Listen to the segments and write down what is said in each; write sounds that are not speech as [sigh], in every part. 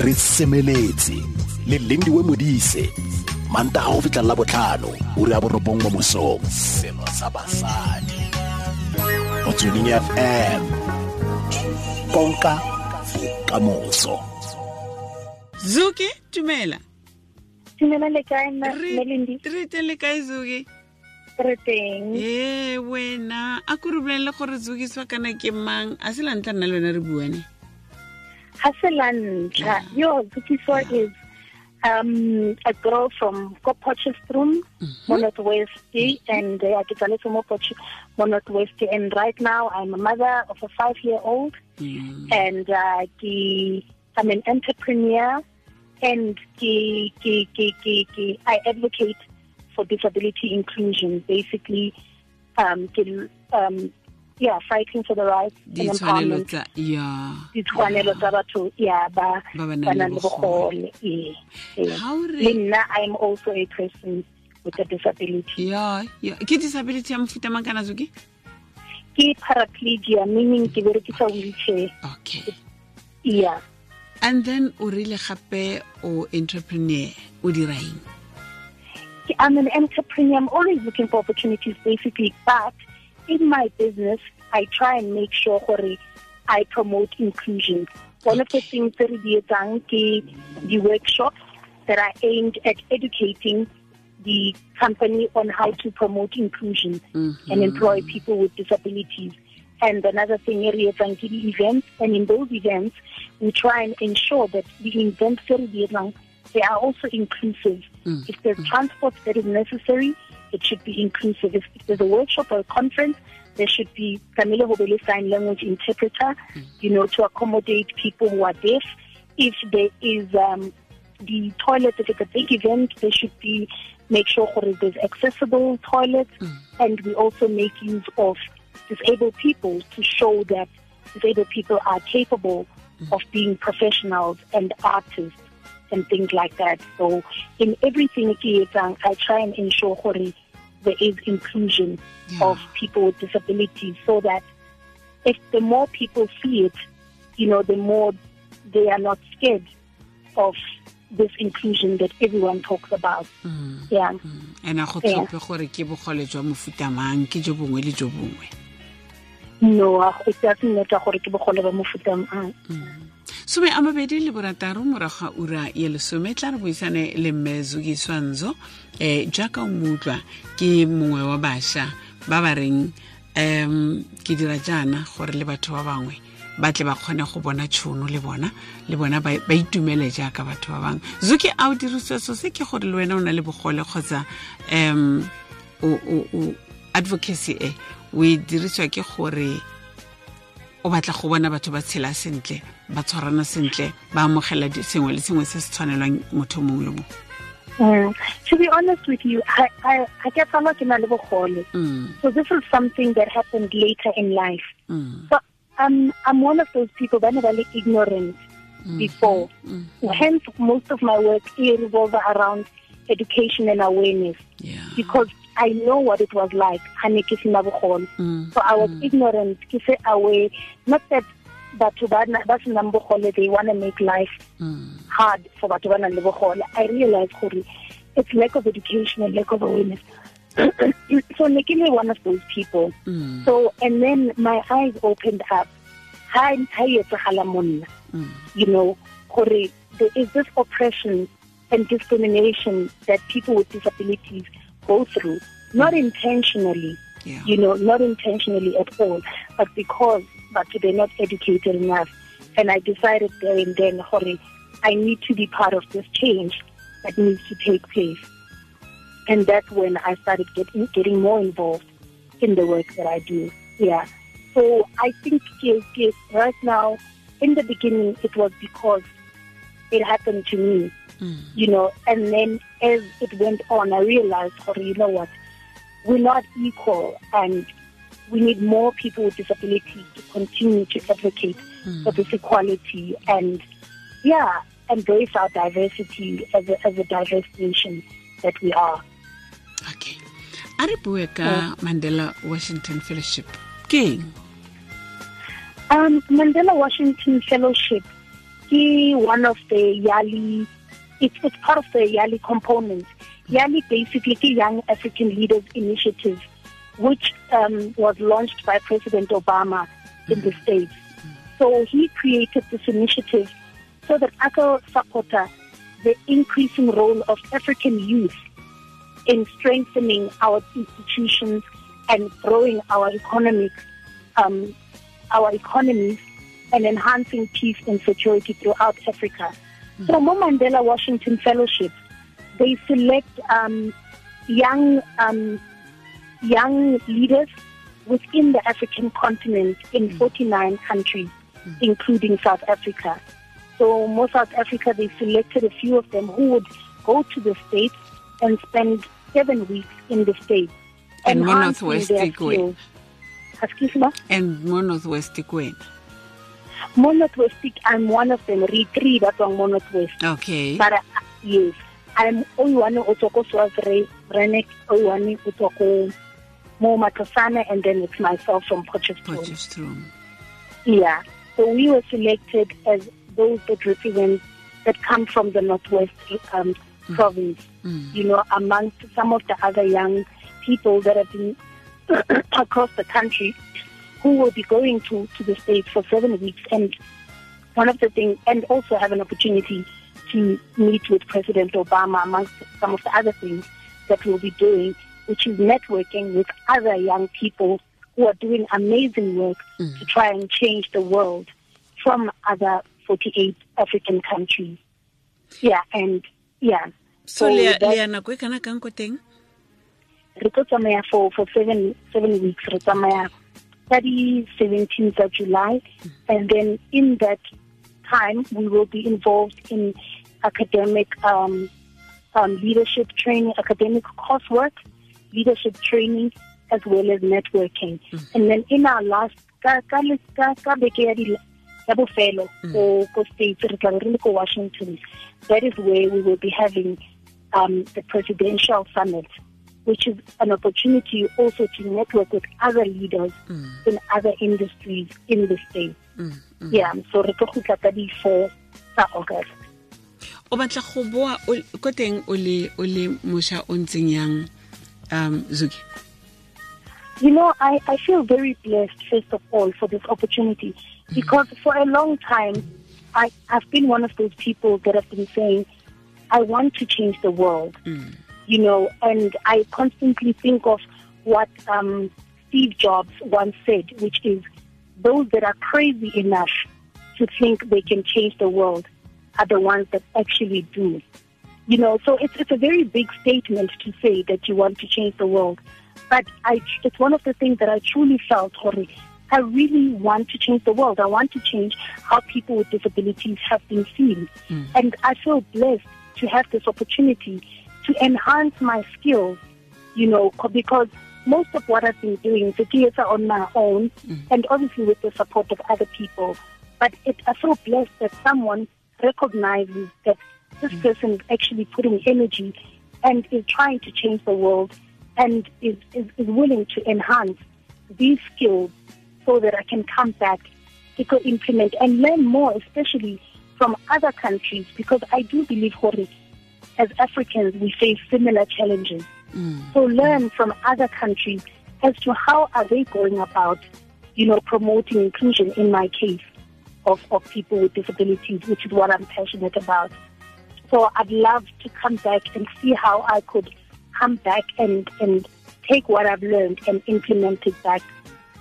re semeletse le lindiwe modise manta ga go fitlhelela botlhano o re a borobong mo mosong seno sa basadi. Mo ya fm konka bokamoso zuki tumela tumela le kae na Melindi? re teng le kae zuki? Re teng. ee wena a ko re bolelele gore zuki swa kana ke mang? A se la ntla nna le wena re buane Ha se la ntlha. Yo, Zukiswa is um, a girl from Ko Potchefstroom, mo Northwest, and uh, ke tsaletse mo mo Northwest. And right now, I'm a mother of a five-year-old, and uh, ke, I'm an entrepreneur, and ke, ke, ke, ke, ke, I advocate for disability inclusion. Basically, um, ke, um, yeah, fighting for the rights and ditshwanelo empowerment. tsa ya ditshwanelo tsa batho ya ba Ba ba le bogole. bogole ee, ee. Ha o re- le nna i'm also a person with a disability. Ya ya ke disability ya mofuta mang kana zuki? Ke paraplegia meaning ke berekisa wheelchair. Okay. Yeah. And then o rile gape o entrepreneur o dira eng? I'm an entrepreneur. I'm always looking for opportunities basically but in my business i try and make sure gore i promote inclusion. One of the things that di etsang ke the workshops that are aimed at educating the company on how to promote inclusion and mm-hmm. employ people with disabilities. And another thing area ke the events, and in those events, we try and ensure that the events that we do, they are also inclusive. Mm. If there's mm. transport that is necessary, it should be inclusive. If, if there's a workshop or a conference, there should be Camila Hobele sign language interpreter, you know, to accommodate people who are deaf. If there is um, the toilet, if it's a big event, there should be make sure there's accessible toilets, and we also make use of disabled people to show that disabled people are capable of being professionals and artists and things like that. So in everything I try and ensure there is inclusion Yeah. of people with disabilities so that if the more people see it, you know, the more they are not scared of this inclusion that everyone talks about. Mm. Yeah. Mm. and a go Yeah. gore ke bogole jwa mofuta mang ke jo bongwe le jo bongwe No, it doesn't matter gore ke bogole ba mofuta mang. Mm. Some a mabedi le borataro morago ga ura ye lesome tla re buisane le mme zuki swanzo um jaaka o mo utlwa ke mongwe wa bašwa ba ba reng um ke dira jaana gore le batho ba bangwe ba tle ba kgone go bona tšhono le bona le bona ba itumele jaaka batho ba bangwe. Zuki a o diriswa so se ke gore le wena o na le bogole kgotsa um advocacy e o e diriswa ke gore o batla go bona batho ba tshela sentle ba tshwarana sentle ba amogela sengwe le sengwe se se motho mongwe le mongwe Mm. To be honest with you, I, I, I get a lot in bogole. Mm, So this is something that happened later in life. mm, So I'm, I'm one of those people that never ignorant before. Hence, most of my work here revolves around education and awareness yeah. because I know what it was like. Hane ke sena bogole. Mm, So I was ignorant, ke se aware. Not that batho ba na- ba senang bogole, they want to make life mm, hard for batho ba nang le bogole. I realized gore it's lack of education and lack of awareness. [clears throat] so ne ke le one of those people. mm, So and then my eyes opened up. Ha ha etsagala mo nna. mm, You know, gore there is this oppression and discrimination that people with disabilities go through, not mm. intentionally yeah. you know, not intentionally at all, but because but they're not educated enough. And I decided there and then, Hori, I need to be part of this change that needs to take place. And that's when I started getting getting more involved in the work that I do. Yeah. So I think yes, yes, right now, in the beginning, it was because it happened to me, Mm, you know, and then as it went on, I realized, Hori, you know what? we're not equal and we need more people with disabilities to continue to advocate for this equality. And yeah embrace our diversity as a, as a diverse nation that we are. Okay. A re bue ka mandela washington fellowship. Ke eng? Um mandela washington fellowship He one of the Yali. It's it's part of the Yali component. Yali basically the Young African Leaders Initiative, which um, was launched by President Obama in the States. So he created this initiative so that I could support the increasing role of African youth in strengthening our institutions and growing our economic, um, our economies and enhancing peace and security throughout Africa. Mm. So, Mo Mandela Washington Fellowship, they select um, young um, young leaders within the African continent in 49 countries, including South Africa. So, Mo South Africa, they selected a few of them who would go to the States and spend seven weeks in the States. And mo Northwest me? And mo Northwest kwena. Mo I'm one of them. Re three ba tswang mo Northwest. Okay. But uh, yes, I'm only one o tswa ko Swartland, Renek, o one o tswa ko mo Matlosana, and then it's myself from Potchefstroom. Potchefstroom. Yeah. So we were selected as those that represent that come from the Northwest um, Mm. province. You know, amongst some of the other young people that have been [clears throat] across the country who will be going to, to the States for seven weeks. And one of the things, and also have an opportunity to meet with President Obama amongst some of the other things that we'll be doing, which is networking with other young people who are doing amazing work mm. to try and change the world from other 48 African countries. Yeah, and yeah. So le that- le nako kana kang ko teng? re tsamaya for for seven seven weeks re tsamaya di 17th of July and then in that time we will be involved in academic um, um, leadership training academic coursework leadership training as well as networking. And then in our last ka ka ka ka beke ya di ya bofelo ko ko states re tla re le ko Washington. That is where we will be having um, the presidential summit which is an opportunity also to network with other leaders mm. in other industries in the state. Mm, mm. Yeah, so re tlo khutla ka di 4 tsa August. O batla go boa ko teng o le o le mosha o ntseng yang um Zuki. You know, I, I feel very blessed, first of all, for this opportunity because for a long time, I, I've been one of those people that have been saying, I want to change the world. You know, and I constantly think of what um, Steve Jobs once said, which is those that are crazy enough to think they can change the world are the ones that actually do. You know, so it's it's a very big statement to say that you want to change the world. But I, it's one of the things that I truly felt, Hori. I really want to change the world. I want to change how people with disabilities have been seen. And I feel blessed to have this opportunity to enhance my skills, you know, because most of what I've been doing is theater on my own mm-hmm. and obviously with the support of other people. But it, I feel blessed that someone recognizes that this mm-hmm. person is actually putting energy and is trying to change the world and is, is, is willing to enhance these skills so that I can come back to go implement and learn more, especially from other countries, because I do believe, Hori, as Africans, we face similar challenges. So learn from other countries as to how are they going about, you know, promoting inclusion in my case of, of people with disabilities, which is what I'm passionate about. So I'd love to come back and see how I could come back and, and take what I've learned and implement it back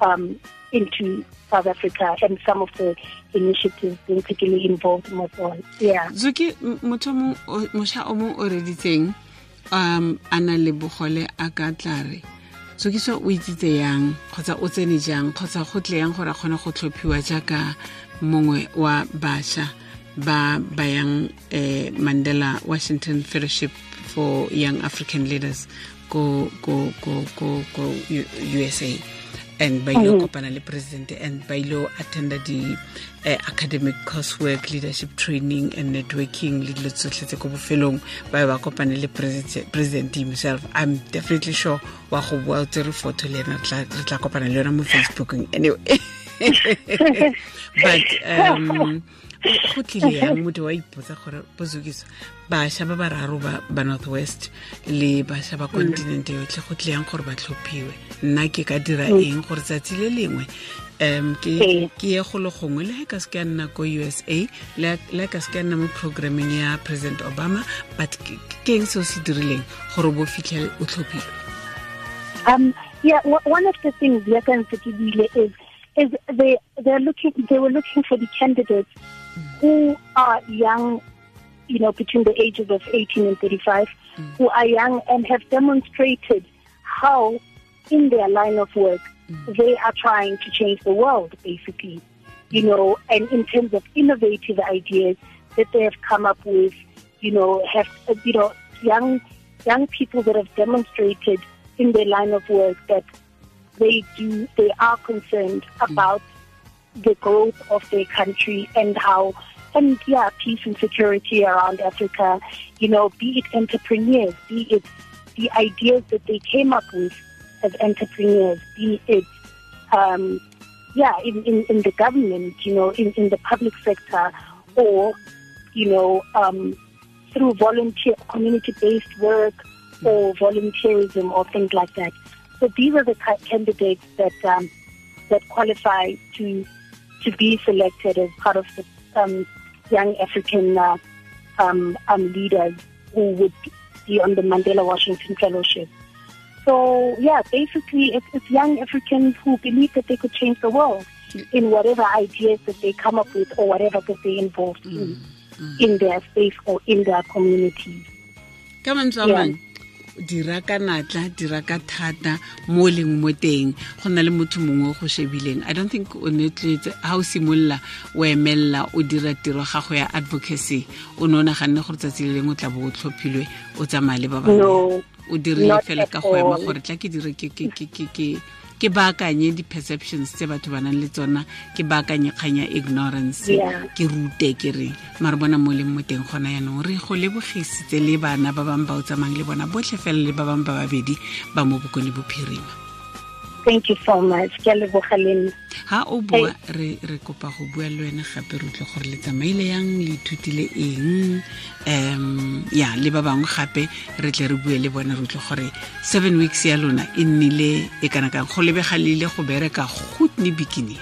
um, into South Africa and some of the initiatives being particularly involved in well. Yeah. Zuki motho mosha o mong um a na le bogole a ka tlare Zuki so o yang kgotsa o tsene jang kgotsa go tle yang gore a kgone go tlhophiwa jaaka mongwe wa bašwa ba ba yang eh, Mandela Washington Fellowship for Young African Leaders go go go go U- USA and ba ile kopana le president and ba ile attenda di eh, academic coursework leadership training and networking le dilo tsotlhe tse ko bofelong ba ba kopane le president himself. I'm definitely sure wa go bua o tsere photo le ena re tla kopana le yona mo facebookeng anyway. [laughs] But um go tlile yang motho wa ipotsa gore bozokiso bašwa ba bararo ba north west le bašwa ba continente yotlhe go tlile yang gore ba tlhophiwe. Nna ke ka dira eng gore tsatsi le lengwe um ke ye go le gongwe le ga ka se ke ya nna ko u s a le ga ka se ke ya nna mo programming ya president obama but ke eng seo se dirileng gore bo fitlhele o tlhophiwe Um, yeah, one of the things Yaka and Sekibile is is they they're looking they were looking for the candidates who are young, you know, between the ages of 18 and 35, mm. who are young and have demonstrated how, in their line of work, mm. they are trying to change the world, basically, you mm. know, and in terms of innovative ideas that they have come up with, you know, have you know young young people that have demonstrated in their line of work that they do they are concerned about the growth of their country and how and yeah peace and security around africa you know be it entrepreneurs be it the ideas that they came up with as entrepreneurs be it um yeah in, in, in the government you know in, in the public sector or you know um through volunteer community based work or volunteerism or things like that. So these are the candidates that um, that qualify to to be selected as part of the um, young African uh, um, um, leaders who would be on the Mandela Washington Fellowship. So yeah, basically it's, it's young Africans who believe that they could change the world in whatever ideas that they come up with or whatever that they involved in in their space or in their communities. ka mantswe a Yeah. Dira ka natla dira ka thata mo leng mo teng. Go na le motho mongwe go shebileng. I don't think o netletse. Ga o simolola o emelela o dira tiro gago ya advocacy. O ne o naganne gore tsatsi le lengwe o tla bo o tlhophilwe o tsamaya le ba bangwe. O dirile fela ka go ema gore tla ke dire ke ke baakanye di-perceptions tse batho ba nang le tsona. Ke baakanye kgang ya ignorance. Ke rute ke re mare bona mo leng mo teng gona yaanong re go lebogisitse le bana ba bangwe ba o tsamayng le bona botlhe fela le ba bangwe ba babedi ba mo bokone bophirima thank you so much. Ke leboga ha o bua re re kopa go bua le wena gape re utlwe gore le tsamaile yang le ithutile eng um ya le ba bangwe gape re tle re bue le bone re utlwe gore seven weeks ya lona e nnile e kana kang go lebega go bereka gotne beginning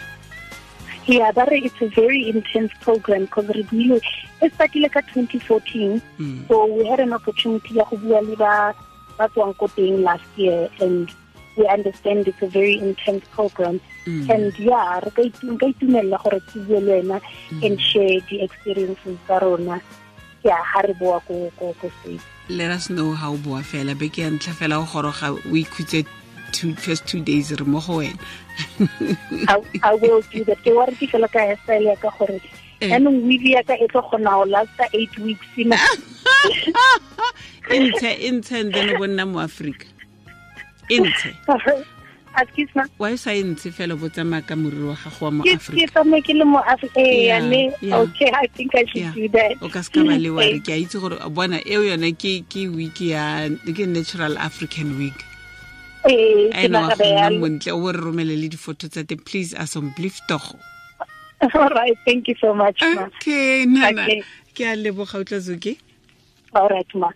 Yeah, but it's a very intense program because really, it started like 2014. Mm. So we had an opportunity ya go bua le ba ba tswang ko teng last year, and we understand it's a very intense program. Mm. And yeah, re ka itu- nka itumella gore ke bue le wena and share the experiences tsa rona. Yeah, ha re boa ko ko ko state. let us know how boa fela beke ya ntlha fela o goroga o ikhutse two, first two days re mo go wena I, will do that. Ke ware ke fela ka hairstyle ya ka gore Eh. yaanong weave ya ka e tlo kgona go lasta eight weeks e [laughs] ntshe e ntshe and then o bo nna mo aforika e ntshe [laughs] excuse me. Wa e sa e ntshe fela o bo tsamaya ka moriri wa gago wa mo ke ke aforika tsamaye ke le mo Af- eh, Yeah, ne yeah. okay i think i should Yeah. do that. O ka se ka ba le [laughs] ware Eh, ke a itse gore bona eo yone ke ke week ya ke natural african week. Eh, a ke ene wa nagana go nna yalo. montle o bo re romele le difoto tsa teng. Please a somblieftogo [laughs] all right thank you so much ma. Okay nana. Okay. ke a leboga o tla zoke all right ma